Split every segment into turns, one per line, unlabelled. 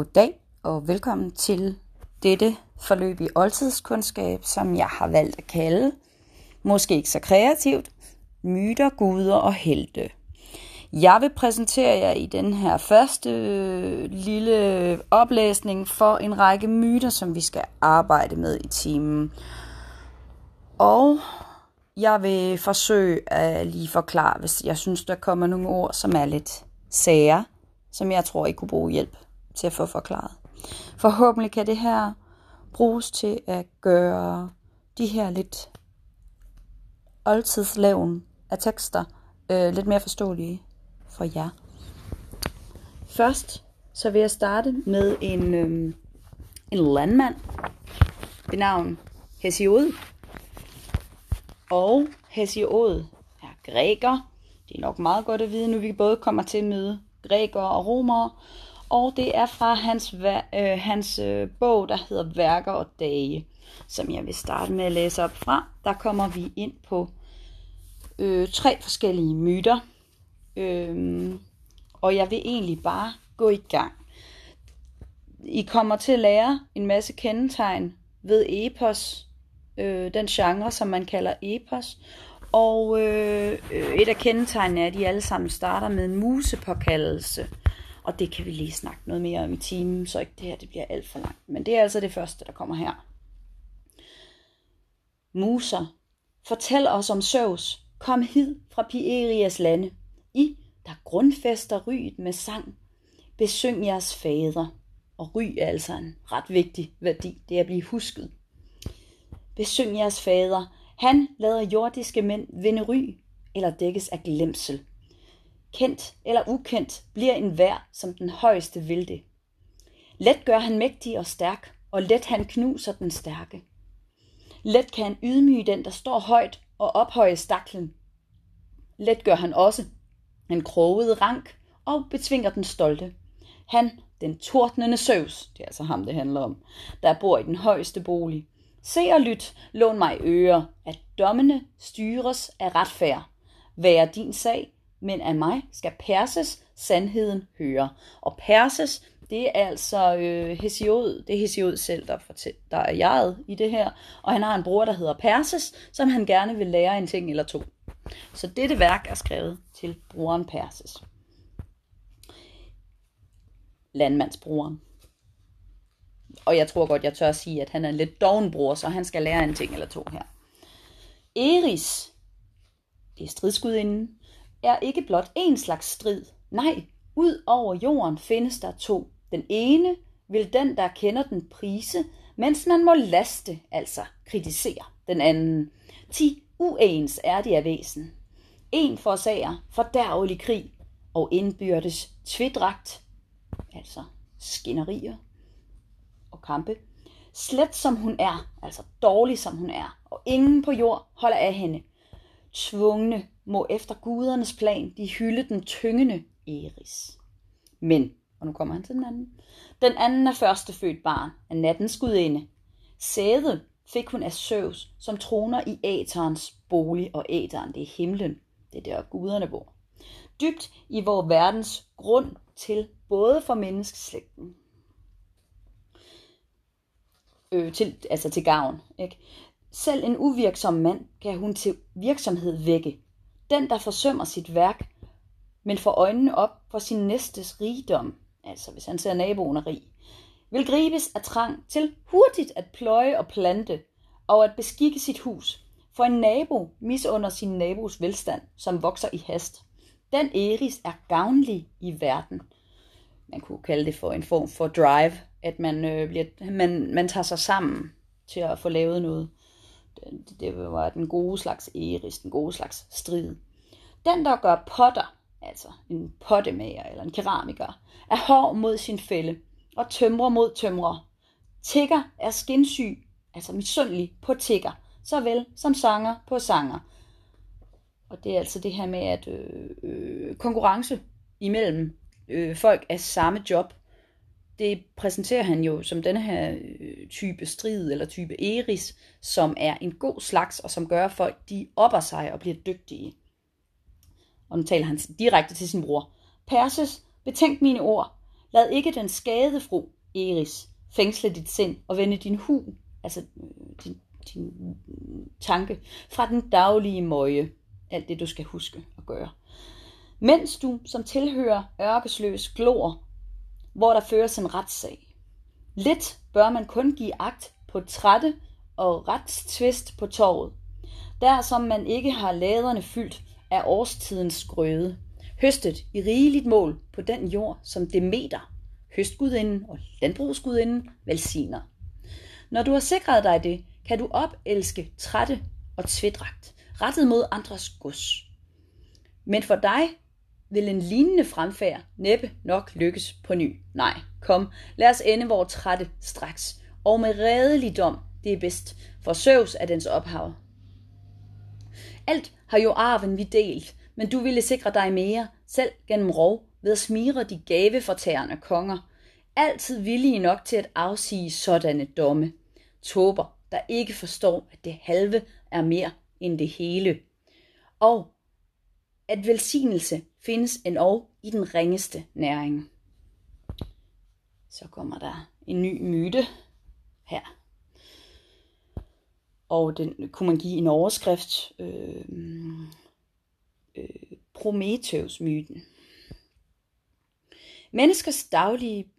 Goddag og velkommen til dette forløb i oldtidskundskab, som jeg har valgt at kalde, måske ikke så kreativt, myter, guder og helte. Jeg vil præsentere jer i den her første øh, lille oplæsning for en række myter, som vi skal arbejde med i timen. Og jeg vil forsøge at lige forklare, hvis jeg synes, der kommer nogle ord, som er lidt sære, som jeg tror, I kunne bruge hjælp til at få forklaret. Forhåbentlig kan det her bruges til at gøre de her lidt oldtidslaven af tekster øh, lidt mere forståelige for jer. Først så vil jeg starte med en, øh, en landmand ved navn Hesiod. Og Hesiod er græker. Det er nok meget godt at vide, nu vi både kommer til at møde grækere og romere. Og det er fra hans, øh, hans øh, bog, der hedder Værker og Dage, som jeg vil starte med at læse op fra. Der kommer vi ind på øh, tre forskellige myter. Øh, og jeg vil egentlig bare gå i gang. I kommer til at lære en masse kendetegn ved epos, øh, den genre, som man kalder epos. Og øh, øh et af kendetegnene er, at de alle sammen starter med en musepåkaldelse. Og det kan vi lige snakke noget mere om i timen, så ikke det her det bliver alt for langt. Men det er altså det første, der kommer her. Muser, fortæl os om Søvs. Kom hid fra Pierias lande. I, der grundfester ryet med sang. Besyng jeres fader. Og ry er altså en ret vigtig værdi, det er at blive husket. Besyng jeres fader. Han lader jordiske mænd vinde ry, eller dækkes af glemsel. Kendt eller ukendt bliver en vær, som den højeste vil det. Let gør han mægtig og stærk, og let han knuser den stærke. Let kan han ydmyge den, der står højt, og ophøje staklen. Let gør han også en kroget rank, og betvinger den stolte. Han, den tordnende søvs, det er altså ham, det handler om, der bor i den højeste bolig. Se og lyt, lån mig øre, at dommene styres af retfærd. Vær din sag, men af mig skal Perses sandheden høre. Og Perses, det er altså øh, Hesiod, det er Hesiod selv, der, fortæ- der er jeget i det her. Og han har en bror, der hedder Perses, som han gerne vil lære en ting eller to. Så dette værk er skrevet til broren Perses. Landmandsbroren. Og jeg tror godt, jeg tør at sige, at han er en lidt doven bror, så han skal lære en ting eller to her. Eris, det er stridsgudinden, er ikke blot en slags strid. Nej, ud over jorden findes der to. Den ene vil den, der kender den prise, mens man må laste, altså kritisere den anden. Ti uens er de af væsen. En forsager fordærvelig krig og indbyrdes tvidragt, altså skinnerier og kampe. Slet som hun er, altså dårlig som hun er, og ingen på jord holder af hende. Tvungne må efter gudernes plan de hylde den tyngende Eris. Men, og nu kommer han til den anden, den anden er førstefødt barn af nattens gudinde. Sæde fik hun af Søvs, som troner i Aterens bolig, og Ateren, det er himlen, det er der guderne bor. Dybt i vor verdens grund til både for menneskeslægten, øh, til, altså til gavn. Ikke? Selv en uvirksom mand kan hun til virksomhed vække, den, der forsømmer sit værk, men får øjnene op for sin næstes rigdom, altså hvis han ser naboen er rig, vil gribes af trang til hurtigt at pløje og plante, og at beskikke sit hus, for en nabo misunder sin nabos velstand, som vokser i hast. Den Eris er gavnlig i verden. Man kunne kalde det for en form for drive, at man, øh, bliver, man, man tager sig sammen til at få lavet noget Øh, det var den gode slags eris, den gode slags strid. Den, der gør potter, altså en pottemager eller en keramiker, er hård mod sin fælde og tømrer mod tømrer. Tigger er skinsyg, altså misundelig på tigger, såvel som sanger på sanger. Og det er altså det her med, at øh, øh, konkurrence imellem øh, folk af samme job det præsenterer han jo som denne her øh, type strid eller type eris, som er en god slags, og som gør, at folk de opper sig og bliver dygtige. Og nu taler han direkte til sin bror. Perses, betænk mine ord. Lad ikke den skadefru, Eris, fængsle dit sind og vende din hu, altså øh, din, din tanke, fra den daglige møje. Alt det, du skal huske at gøre. Mens du, som tilhører ørkesløs, glor, hvor der føres en retssag. Lidt bør man kun give agt på trætte og retstvist på torvet. Der som man ikke har laderne fyldt af årstidens grøde, høstet i rigeligt mål på den jord, som Demeter, høstgudinden og landbrugsgudinden, velsigner. Når du har sikret dig det, kan du opelske trætte og tvædragt, rettet mod andres gods. Men for dig vil en lignende fremfærd næppe nok lykkes på ny. Nej, kom, lad os ende vores trætte straks, og med redeligdom, det er bedst, for søvs er dens ophav. Alt har jo arven vi delt, men du ville sikre dig mere, selv gennem rov, ved at smire de gavefortærende konger. Altid villige nok til at afsige sådanne domme. Tober, der ikke forstår, at det halve er mere end det hele. Og at velsignelse findes endog i den ringeste næring. Så kommer der en ny myte her. Og den kunne man give en overskrift. Øh, øh, Prometheus-myten. Menneskers daglige,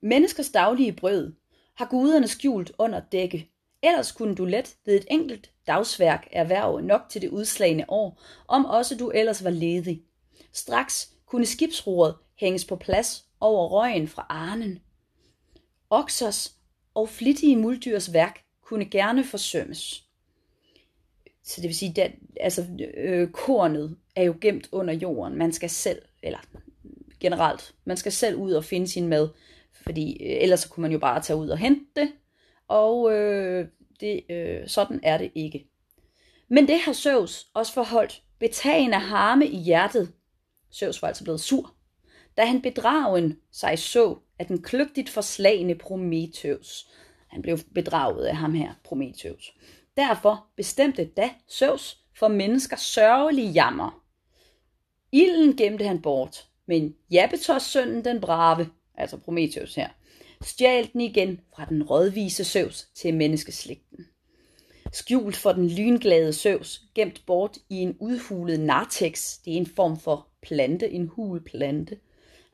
menneskers daglige brød har guderne skjult under dække. Ellers kunne du let ved et enkelt dagsværk erhverve nok til det udslagende år, om også du ellers var ledig. Straks kunne skibsroret hænges på plads over røgen fra Arnen. Oksers og flittige muldyrs værk kunne gerne forsømmes. Så det vil sige, at altså, øh, kornet er jo gemt under jorden. Man skal selv, eller generelt, man skal selv ud og finde sin mad, fordi øh, ellers så kunne man jo bare tage ud og hente det, og øh, det, øh, sådan er det ikke. Men det har Søvs også forholdt betagende harme i hjertet. Søvs var altså blevet sur, da han bedragen sig så af den kløgtigt forslagende Prometheus. Han blev bedraget af ham her, Prometheus. Derfor bestemte da Søvs for menneskers sørgelige jammer. Ilden gemte han bort, men Jabetos sønnen den brave, altså Prometheus her, stjal den igen fra den rådvise Søvs til menneskeslægten. Skjult for den lynglade Søvs, gemt bort i en udhulet nartex, det er en form for plante, en hul plante.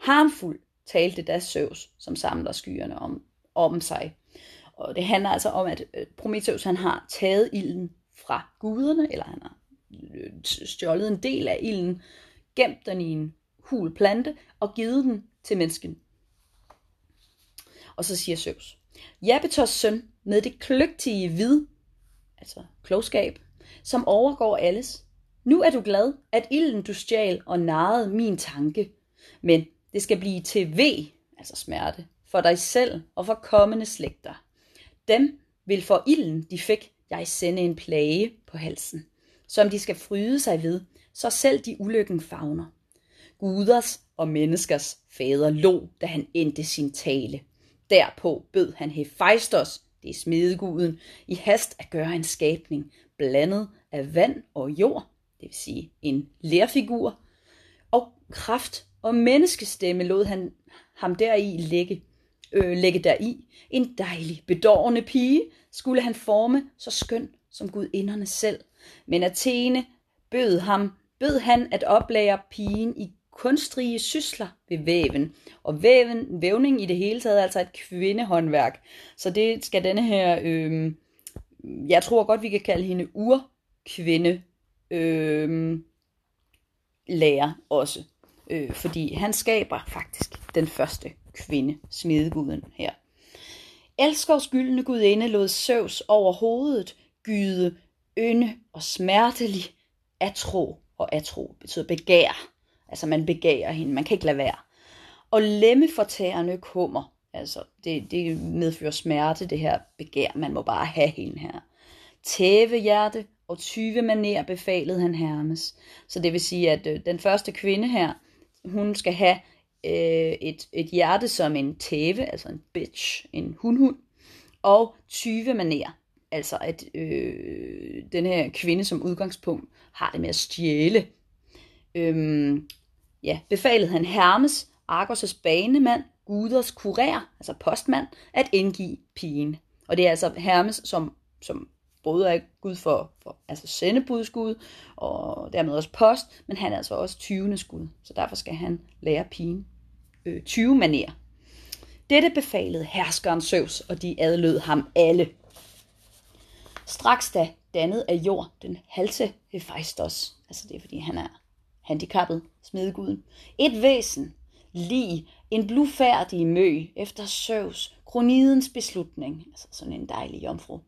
Harmfuld talte da Søvs, som samler skyerne om, om sig. Og det handler altså om, at øh, Prometheus han har taget ilden fra guderne, eller han har øh, stjålet en del af ilden, gemt den i en hul plante og givet den til mennesken. Og så siger Zeus, Japetos søn med det kløgtige vid, altså klogskab, som overgår alles. Nu er du glad, at ilden du stjal og narrede min tanke, men det skal blive til ved, altså smerte, for dig selv og for kommende slægter. Dem vil for ilden, de fik, jeg sende en plage på halsen, som de skal fryde sig ved, så selv de ulykken favner. Guders og menneskers fader lå, da han endte sin tale. Derpå bød han Hephaistos, det er smedeguden, i hast at gøre en skabning, blandet af vand og jord, det vil sige en lærfigur, og kraft og menneskestemme lod han ham deri lægge, øh, lægge deri. En dejlig, bedårende pige skulle han forme så skøn som gudinderne selv. Men Athene bød ham, bød han at oplære pigen i kunstrige sysler ved væven. Og væven, vævning i det hele taget er altså et kvindehåndværk. Så det skal denne her, øh, jeg tror godt vi kan kalde hende urkvinde, øh, lærer også. Øh, fordi han skaber faktisk den første kvinde, smedeguden her. Elskovs gyldne gudinde lod søvs over hovedet gyde, ynde og smertelig atro. Og atro betyder begær. Altså man begærer hende, man kan ikke lade være. Og lemmefortærende kummer. Altså det, det medfører smerte, det her begær. Man må bare have hende her. Tævehjerte og 20 maner befalede han Hermes. Så det vil sige, at øh, den første kvinde her, hun skal have øh, et, et hjerte som en tæve, altså en bitch, en hundhund, og 20 maner, altså at øh, den her kvinde som udgangspunkt har det med at stjæle. Øhm, ja, befalede han Hermes, Argos' banemand, guders kurér, altså postmand, at indgive pigen. Og det er altså Hermes, som, som både er gud for, for altså sendebudsgud, og dermed også post, men han er altså også 20. skud, så derfor skal han lære pigen øh, 20 maner. Dette befalede herskeren Zeus, og de adlød ham alle. Straks da dannet af jord den halse Hephaistos, altså det er fordi han er handicappet, smedeguden, et væsen, lige en blufærdig mø efter Søvs, kronidens beslutning, altså sådan en dejlig jomfru.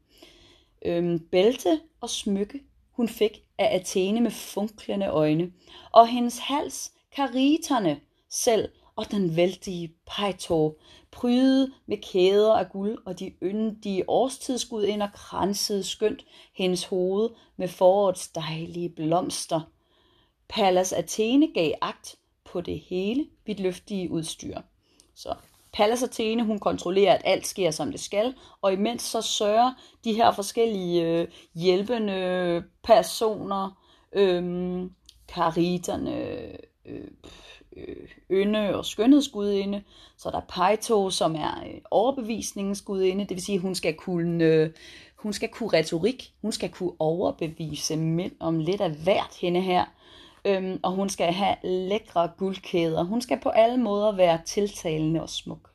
Øhm, bælte og smykke hun fik af Athene med funklende øjne, og hendes hals kariterne selv og den vældige pejtår, prydet med kæder af guld, og de yndige årstidsgudinder kransede skønt hendes hoved med forårets dejlige blomster. Pallas Athene gav agt på det hele vidløftige udstyr. Så Pallas Athene, hun kontrollerer, at alt sker, som det skal, og imens så sørger de her forskellige øh, hjælpende personer, øh, kariterne, øh, øh, ynde og skønhedsgudinde. Så er der Peito, som er øh, overbevisningens gudinde, det vil sige, at hun skal kunne, øh, hun skal kunne retorik, hun skal kunne overbevise mænd om lidt af hvert hende her. Øhm, og hun skal have lækre guldkæder. Hun skal på alle måder være tiltalende og smuk.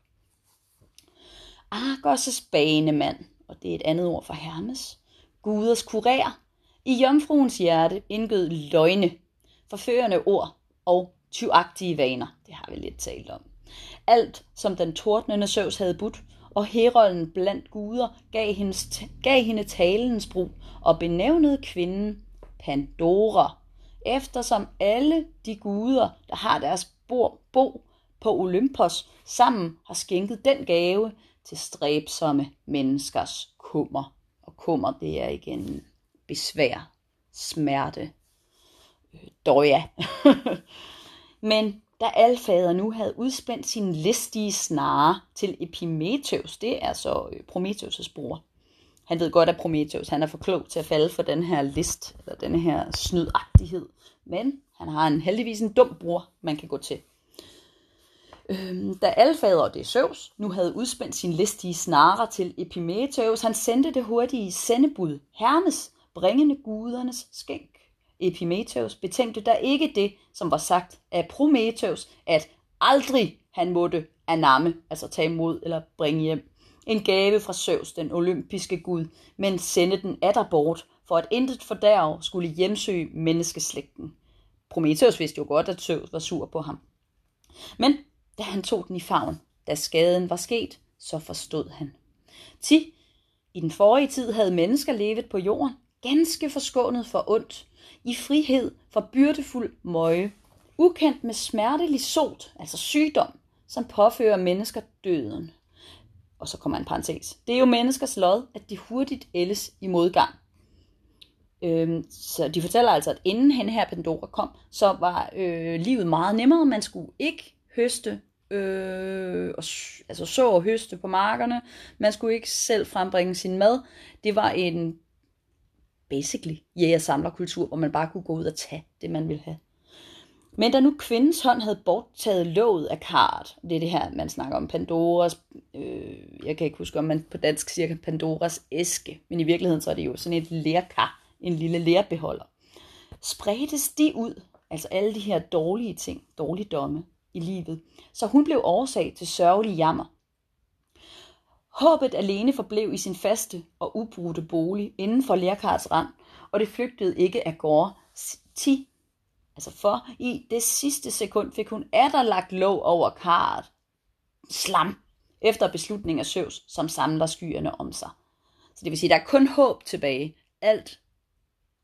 Argos' banemand, og det er et andet ord for Hermes, guders kurér, i jomfruens hjerte indgød løgne, forførende ord og tyvagtige vaner. Det har vi lidt talt om. Alt, som den tordnende Søvs havde budt, og herolden blandt guder gav, hendes, gav hende talens brug og benævnede kvinden Pandora, eftersom alle de guder, der har deres bor, bo på Olympos, sammen har skænket den gave til stræbsomme menneskers kummer. Og kummer, det er igen besvær, smerte, øh, døja. Men da Alfader nu havde udspændt sin listige snare til Epimetheus, det er så øh, Prometheus' bror. Han ved godt, at Prometheus han er for klog til at falde for den her list, eller den her snydagtighed. Men han har en heldigvis en dum bror, man kan gå til. Øhm, da Alfader, og det Zeus, nu havde udspændt sin listige snare til Epimetheus, han sendte det hurtige sendebud Hermes, bringende gudernes skænk. Epimetheus betænkte der ikke det, som var sagt af Prometheus, at aldrig han måtte anamme, altså tage imod eller bringe hjem, en gave fra Zeus, den olympiske gud, men sende den atter bort, for at intet fordærv skulle hjemsøge menneskeslægten. Prometheus vidste jo godt, at Zeus var sur på ham. Men da han tog den i favn, da skaden var sket, så forstod han. Ti, i den forrige tid havde mennesker levet på jorden, ganske forskånet for ondt, i frihed for byrdefuld møje, ukendt med smertelig sot, altså sygdom, som påfører mennesker døden. Og så kommer en parentes. Det er jo menneskers lod, at de hurtigt ældes i modgang. Øhm, så de fortæller altså, at inden hende her Pandora kom, så var øh, livet meget nemmere. Man skulle ikke høste, øh, og, altså så og høste på markerne. Man skulle ikke selv frembringe sin mad. Det var en basically jæger-samlerkultur, hvor man bare kunne gå ud og tage det, man ville have. Men da nu kvindens hånd havde borttaget låget af kart, det er det her, man snakker om Pandoras, øh, jeg kan ikke huske, om man på dansk siger Pandoras æske, men i virkeligheden så er det jo sådan et lærkar, en lille lærbeholder. Spredtes de ud, altså alle de her dårlige ting, dårligdomme i livet, så hun blev årsag til sørgelig jammer. Håbet alene forblev i sin faste og ubrudte bolig inden for lærkarets rand, og det flygtede ikke af gårde. Ti, altså for i det sidste sekund fik hun lagt låg over karret. Slam, efter beslutningen af Søvs, som samler skyerne om sig. Så det vil sige, der er kun håb tilbage. Alt,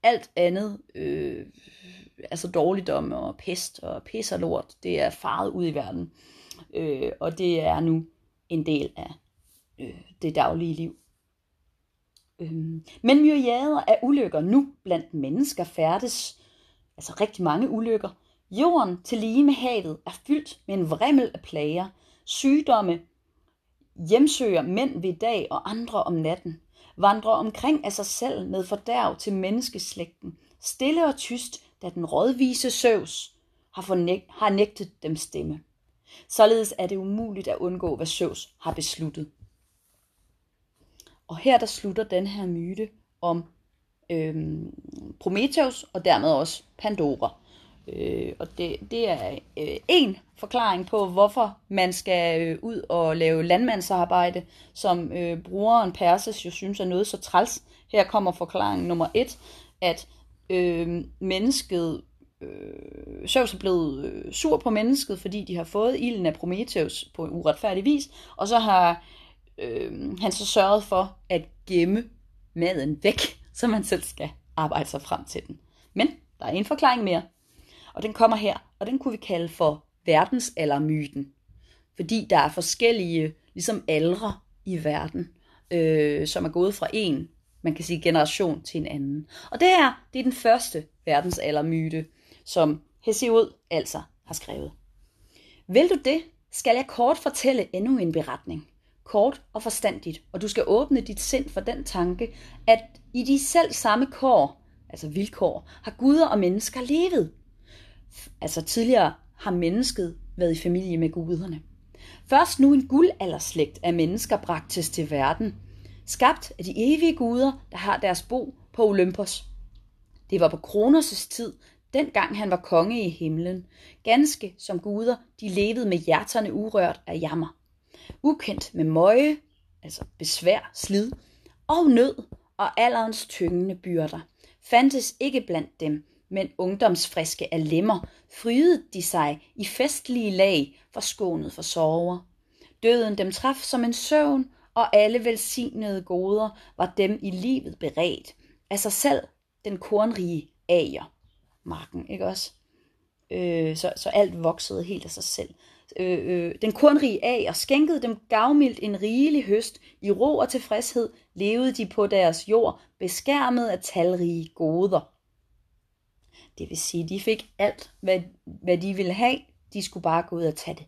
alt andet, øh, altså dårligdom og pest og pis og lort, det er faret ud i verden. Øh, og det er nu en del af øh, det daglige liv. Øh, men myriader af ulykker nu blandt mennesker færdes, altså rigtig mange ulykker. Jorden til lige med havet er fyldt med en vrimmel af plager, sygdomme, hjemsøger mænd ved dag og andre om natten, vandrer omkring af sig selv med fordærv til menneskeslægten, stille og tyst, da den rådvise søvs har, fornæg- har nægtet dem stemme. Således er det umuligt at undgå, hvad Zeus har besluttet. Og her der slutter den her myte om øhm, Prometheus og dermed også Pandora. Øh, og det, det er øh, en forklaring på, hvorfor man skal øh, ud og lave landmandsarbejde, som øh, brugeren Perses jo synes er noget så træls. Her kommer forklaring nummer et, at øh, mennesket øh, Zeus er blevet øh, sur på mennesket, fordi de har fået ilden af Prometheus på en uretfærdig vis, og så har øh, han så sørget for at gemme maden væk, så man selv skal arbejde sig frem til den. Men der er en forklaring mere, og den kommer her, og den kunne vi kalde for verdensaldermyten. Fordi der er forskellige ligesom aldre i verden, øh, som er gået fra en, man kan sige, generation til en anden. Og det her, det er den første verdensaldermyte, som Hesiod altså har skrevet. Vil du det, skal jeg kort fortælle endnu en beretning. Kort og forstandigt, og du skal åbne dit sind for den tanke, at i de selv samme kår, altså vilkår, har guder og mennesker levet. Altså tidligere har mennesket været i familie med guderne. Først nu en guldalderslægt af mennesker bragtes til verden, skabt af de evige guder, der har deres bo på Olympos. Det var på Kronos' tid, dengang han var konge i himlen. Ganske som guder, de levede med hjerterne urørt af jammer. Ukendt med møje, altså besvær, slid, og nød og alderens tyngende byrder, fandtes ikke blandt dem, men ungdomsfriske af lemmer, frydede de sig i festlige lag, forskånet for sorger. Døden dem traf som en søvn, og alle velsignede goder var dem i livet beredt, af sig selv den kornrige ager marken, ikke også? Øh, så, så alt voksede helt af sig selv. Øh, øh, den kornrige ager skænkede dem gavmildt en rigelig høst. I ro og tilfredshed levede de på deres jord, beskærmet af talrige goder. Det vil sige, de fik alt, hvad, hvad de ville have. De skulle bare gå ud og tage det.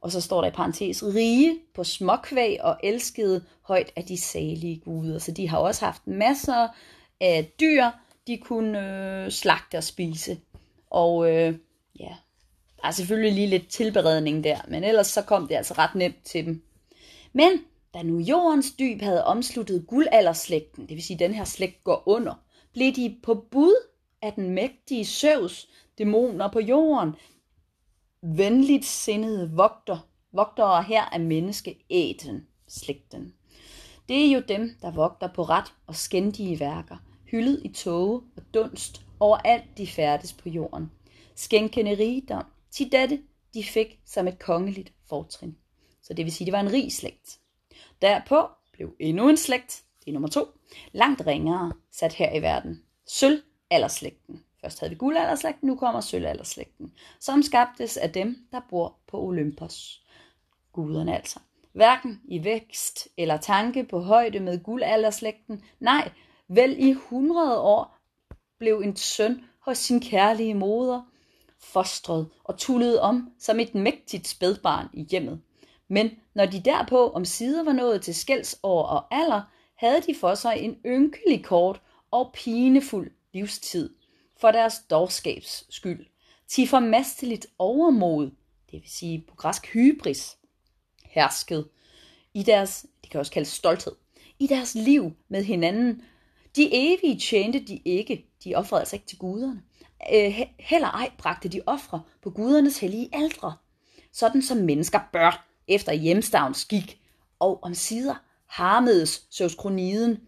Og så står der i parentes, rige på småkvæg og elskede højt af de salige guder. Så de har også haft masser af dyr, de kunne øh, slagte og spise. Og øh, ja, der er selvfølgelig lige lidt tilberedning der, men ellers så kom det altså ret nemt til dem. Men da nu jordens dyb havde omsluttet guldalderslægten, det vil sige, at den her slægt går under, blev de på bud af den mægtige Zeus, dæmoner på jorden, venligt sindede vogter, vogtere her af menneskeæten, slægten. Det er jo dem, der vogter på ret og skændige værker, hyldet i tåge og dunst over alt de færdes på jorden. Skænkende rigdom, til dette de fik som et kongeligt fortrin. Så det vil sige, det var en rig slægt. Derpå blev endnu en slægt, det er nummer to, langt ringere sat her i verden. Sølvalderslægten. Først havde vi guldalderslægten, nu kommer sølvalderslægten, som skabtes af dem, der bor på Olympos. Guderne altså. Hverken i vækst eller tanke på højde med guldalderslægten, nej, Vel i hundrede år blev en søn hos sin kærlige moder fostret og tullede om som et mægtigt spædbarn i hjemmet. Men når de derpå om sider var nået til skældsår og alder, havde de for sig en ynkelig kort og pinefuld livstid for deres dårskabs skyld. Til formasteligt overmod, det vil sige på græsk hybris, hersket i deres, det kan også kaldes stolthed, i deres liv med hinanden de evige tjente de ikke, de offrede altså ikke til guderne. Øh, heller ej bragte de ofre på gudernes hellige aldre, sådan som mennesker bør efter hjemstavns skik, og om sider harmedes Søvs kroniden.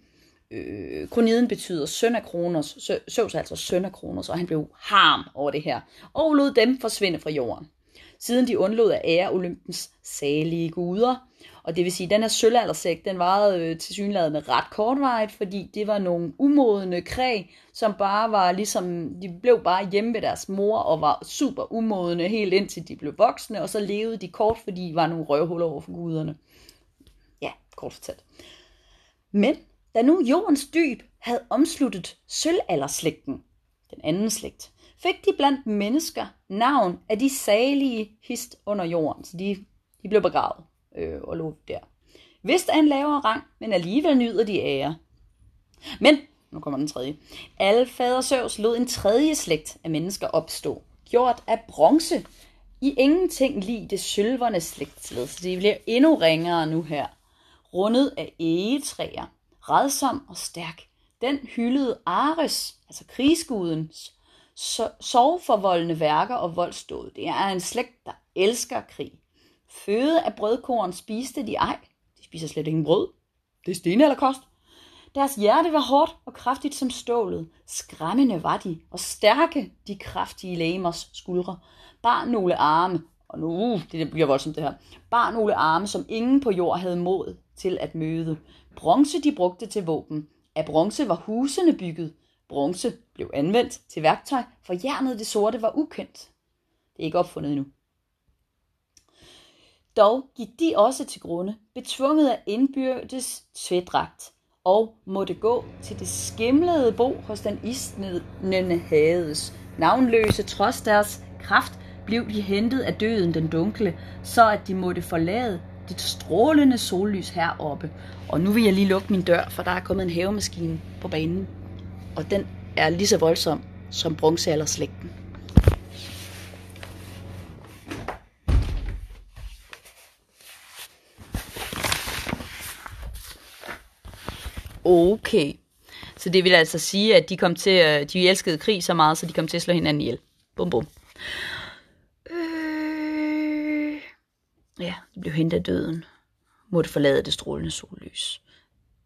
Øh, kroniden betyder søn af Kronos, Søvs altså søn af Kronos, og han blev harm over det her, og lod dem forsvinde fra jorden. Siden de undlod at ære Olympens salige guder, og det vil sige, at den her sølvaldersæk, den varede øh, til synligheden ret kortvarigt, fordi det var nogle umodne kræg, som bare var ligesom, de blev bare hjemme ved deres mor og var super umodne helt indtil de blev voksne, og så levede de kort, fordi de var nogle røvhuller over for guderne. Ja, kort fortalt. Men da nu jordens dyb havde omsluttet sølvalderslægten, den anden slægt, fik de blandt mennesker navn af de salige hist under jorden, så de, de blev begravet øh, og lå der. Vist er en lavere rang, men alligevel nyder de ære. Men, nu kommer den tredje, alle fader Søvs lod en tredje slægt af mennesker opstå, gjort af bronze, I ingenting lige det sølverne slægtsled, så det bliver endnu ringere nu her. Rundet af egetræer, redsom og stærk. Den hyldede Ares, altså krigsgudens, sorgforvoldende værker og voldsdåd. Det er en slægt, der elsker krig. Føde af brødkorn spiste de ej. De spiser slet ingen brød. Det er sten eller kost. Deres hjerte var hårdt og kraftigt som stålet. Skræmmende var de, og stærke de kraftige lægemers skuldre. Bar nogle arme, og nu, uh, det bliver voldsomt det her, bar nogle arme, som ingen på jord havde mod til at møde. Bronze de brugte til våben. Af bronze var husene bygget. Bronze blev anvendt til værktøj, for jernet det sorte var ukendt. Det er ikke opfundet endnu. Dog gik de også til grunde, betvunget af indbyrdes tvedragt, og måtte gå til det skimlede bo hos den isnende hades. Navnløse trods deres kraft blev de hentet af døden den dunkle, så at de måtte forlade det strålende sollys heroppe. Og nu vil jeg lige lukke min dør, for der er kommet en havemaskine på banen. Og den er lige så voldsom som bronzealderslægten. Okay. Så det vil altså sige, at de kom til, at de elskede krig så meget, så de kom til at slå hinanden ihjel. Bum bum. Øh... Ja, de blev hentet af døden. Måtte forlade det strålende sollys.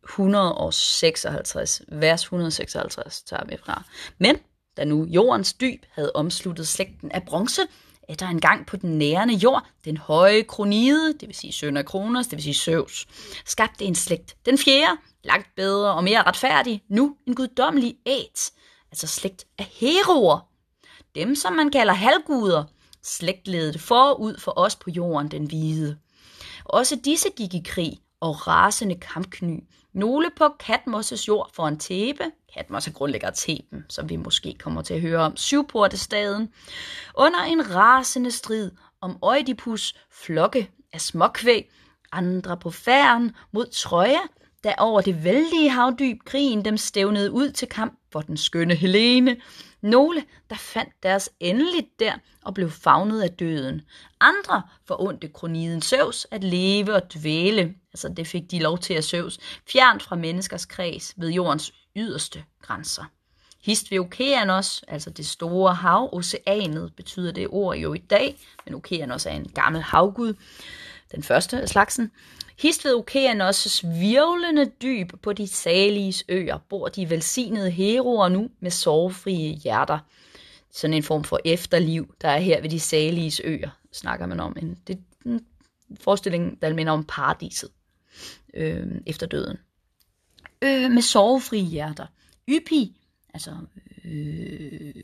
156, vers 156 tager vi fra. Men da nu jordens dyb havde omsluttet slægten af bronze, er der engang på den nærende jord, den høje kronide, det vil sige søn af Kronos, det vil sige Søvs, skabte en slægt. Den fjerde, langt bedre og mere retfærdig, nu en guddommelig æt, altså slægt af heroer. Dem, som man kalder halvguder, slægtledet forud for os på jorden, den hvide. Også disse gik i krig og rasende kampkny. Nogle på Katmos' jord for en tæbe. Katmos er grundlægger tæben, som vi måske kommer til at høre om. Syvportestaden. Under en rasende strid om Oedipus flokke af småkvæg. Andre på færden mod Troja da over det vældige havdyb krigen dem stævnede ud til kamp for den skønne Helene. Nogle, der fandt deres endeligt der og blev fagnet af døden. Andre forundte kroniden Søvs at leve og dvæle, altså det fik de lov til at Søvs, fjernt fra menneskers kreds ved jordens yderste grænser. Hist ved Okeanos, altså det store hav, oceanet, betyder det ord jo i dag, men Okeanos er en gammel havgud, den første af slagsen. Hist ved Okeanos' virvlende dyb på de saliges øer bor de velsignede heroer nu med sorgfrie hjerter. Sådan en form for efterliv, der er her ved de saliges øer, snakker man om. En, det er en forestilling, der minder om paradiset øh, efter døden. Øh, med sorgfrie hjerter. Yppi, altså øh,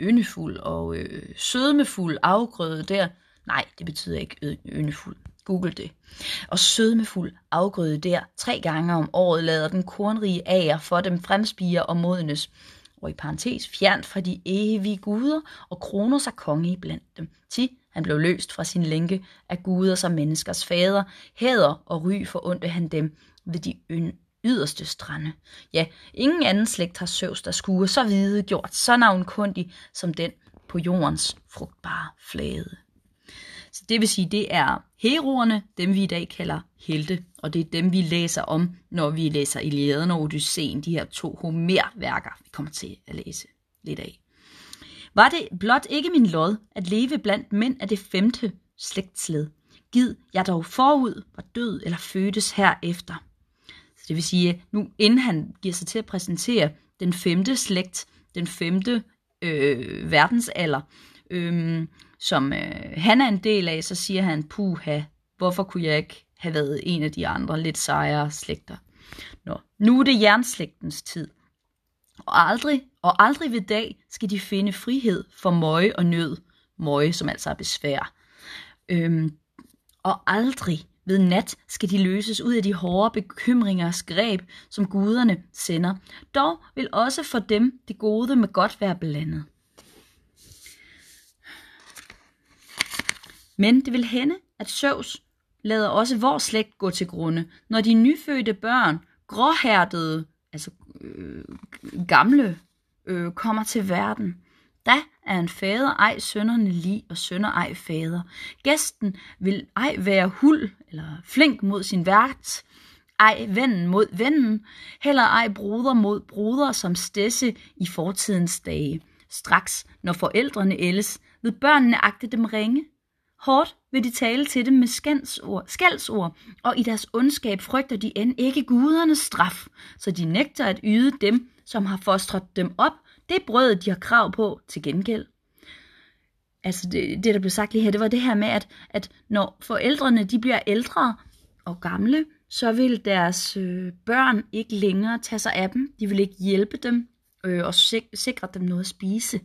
yndefuld og øh, sødmefuld afgrøde der. Nej, det betyder ikke yndefuld. Google det. Og sødmefuld afgrøde der tre gange om året lader den kornrige ager for dem fremspire og modnes, og i parentes fjernt fra de evige guder og kroner sig konge blandt dem. Ti, han blev løst fra sin lænke af guder som menneskers fader, hæder og ry forundte han dem ved de yderste strande. Ja, ingen anden slægt har søvs, der skue så hvide gjort, så navnkundig som den på jordens frugtbare flade. Så det vil sige, det er heroerne, dem vi i dag kalder helte, og det er dem, vi læser om, når vi læser Iliaden og Odysseen, de her to Homer-værker, vi kommer til at læse lidt af. Var det blot ikke min lod at leve blandt mænd af det femte slægtsled? Gid jeg dog forud var død eller fødtes herefter. Så det vil sige, nu inden han giver sig til at præsentere den femte slægt, den femte øh, verdensalder, øh, som øh, han er en del af, så siger han, puha, hvorfor kunne jeg ikke have været en af de andre lidt sejere slægter? Nå, nu er det jernslægtens tid. Og aldrig, og aldrig ved dag skal de finde frihed for møje og nød. Møje, som altså er besvær. Øhm, og aldrig ved nat skal de løses ud af de hårde bekymringers greb, som guderne sender. Dog vil også for dem det gode med godt være blandet. Men det vil hende, at Søvs lader også vores slægt gå til grunde, når de nyfødte børn, gråhærdede, altså øh, gamle, øh, kommer til verden. Da er en fader ej sønderne lig, og sønder ej fader. Gæsten vil ej være hul eller flink mod sin vært, ej vennen mod vennen, heller ej bruder mod bruder som stesse i fortidens dage. Straks, når forældrene ældes, ved børnene agte dem ringe. Hårdt vil de tale til dem med skældsord, skældsord, og i deres ondskab frygter de end ikke gudernes straf, så de nægter at yde dem, som har fostret dem op, det brød, de har krav på til gengæld. Altså det, det, der blev sagt lige her, det var det her med, at, at når forældrene de bliver ældre og gamle, så vil deres øh, børn ikke længere tage sig af dem. De vil ikke hjælpe dem øh, og sik- sikre dem noget at spise.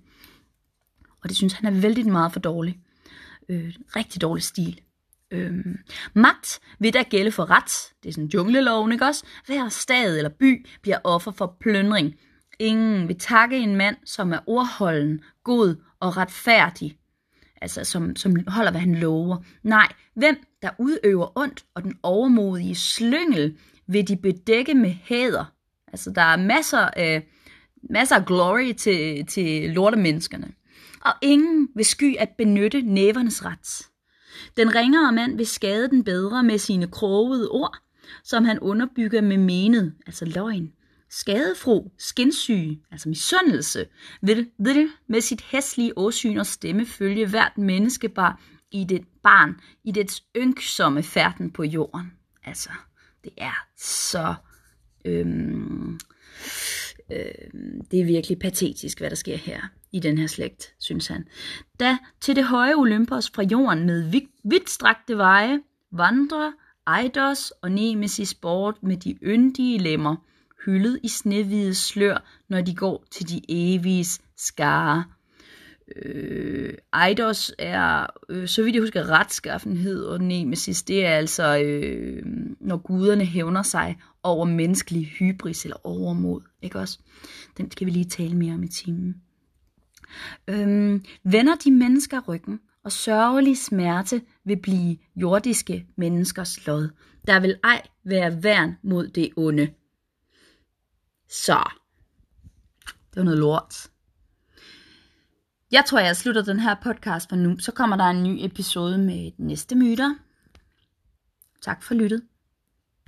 Og det synes han er vældig meget for dårligt. Øh, rigtig dårlig stil. Øhm, magt vil der gælde for ret, det er sådan jungleloven, ikke også? Hver stad eller by bliver offer for plyndring. Ingen vil takke en mand, som er ordholden, god og retfærdig, altså som, som holder, hvad han lover. Nej, hvem der udøver ondt og den overmodige slyngel, vil de bedække med hæder. Altså, der er masser af, masser af glory til, til lortemenneskerne. Og ingen vil sky at benytte nævernes ret. Den ringere mand vil skade den bedre med sine krogede ord, som han underbygger med menet, altså løgn. Skadefro, skinsyge, altså misundelse, vil, vil med sit hæslige åsyn og stemme følge hvert menneskebar i det barn, i dets ynksomme færden på jorden. Altså, det er så... Øhm, øhm, det er virkelig patetisk, hvad der sker her i den her slægt, synes han. Da til det høje Olympos fra jorden med vidtstrakte veje vandrer Eidos og Nemesis bort med de yndige lemmer, hyldet i snehvide slør, når de går til de eviges skare. Øh, Eidos er, øh, så vidt jeg husker, retskaffenhed, og Nemesis, det er altså, øh, når guderne hævner sig over menneskelig hybris eller overmod, ikke også? Den skal vi lige tale mere om i timen. Øhm, vender de mennesker ryggen, og sørgelig smerte vil blive jordiske menneskers lod. Der vil ej være værn mod det onde. Så, det var noget lort. Jeg tror, jeg slutter den her podcast for nu. Så kommer der en ny episode med næste myter. Tak for lyttet.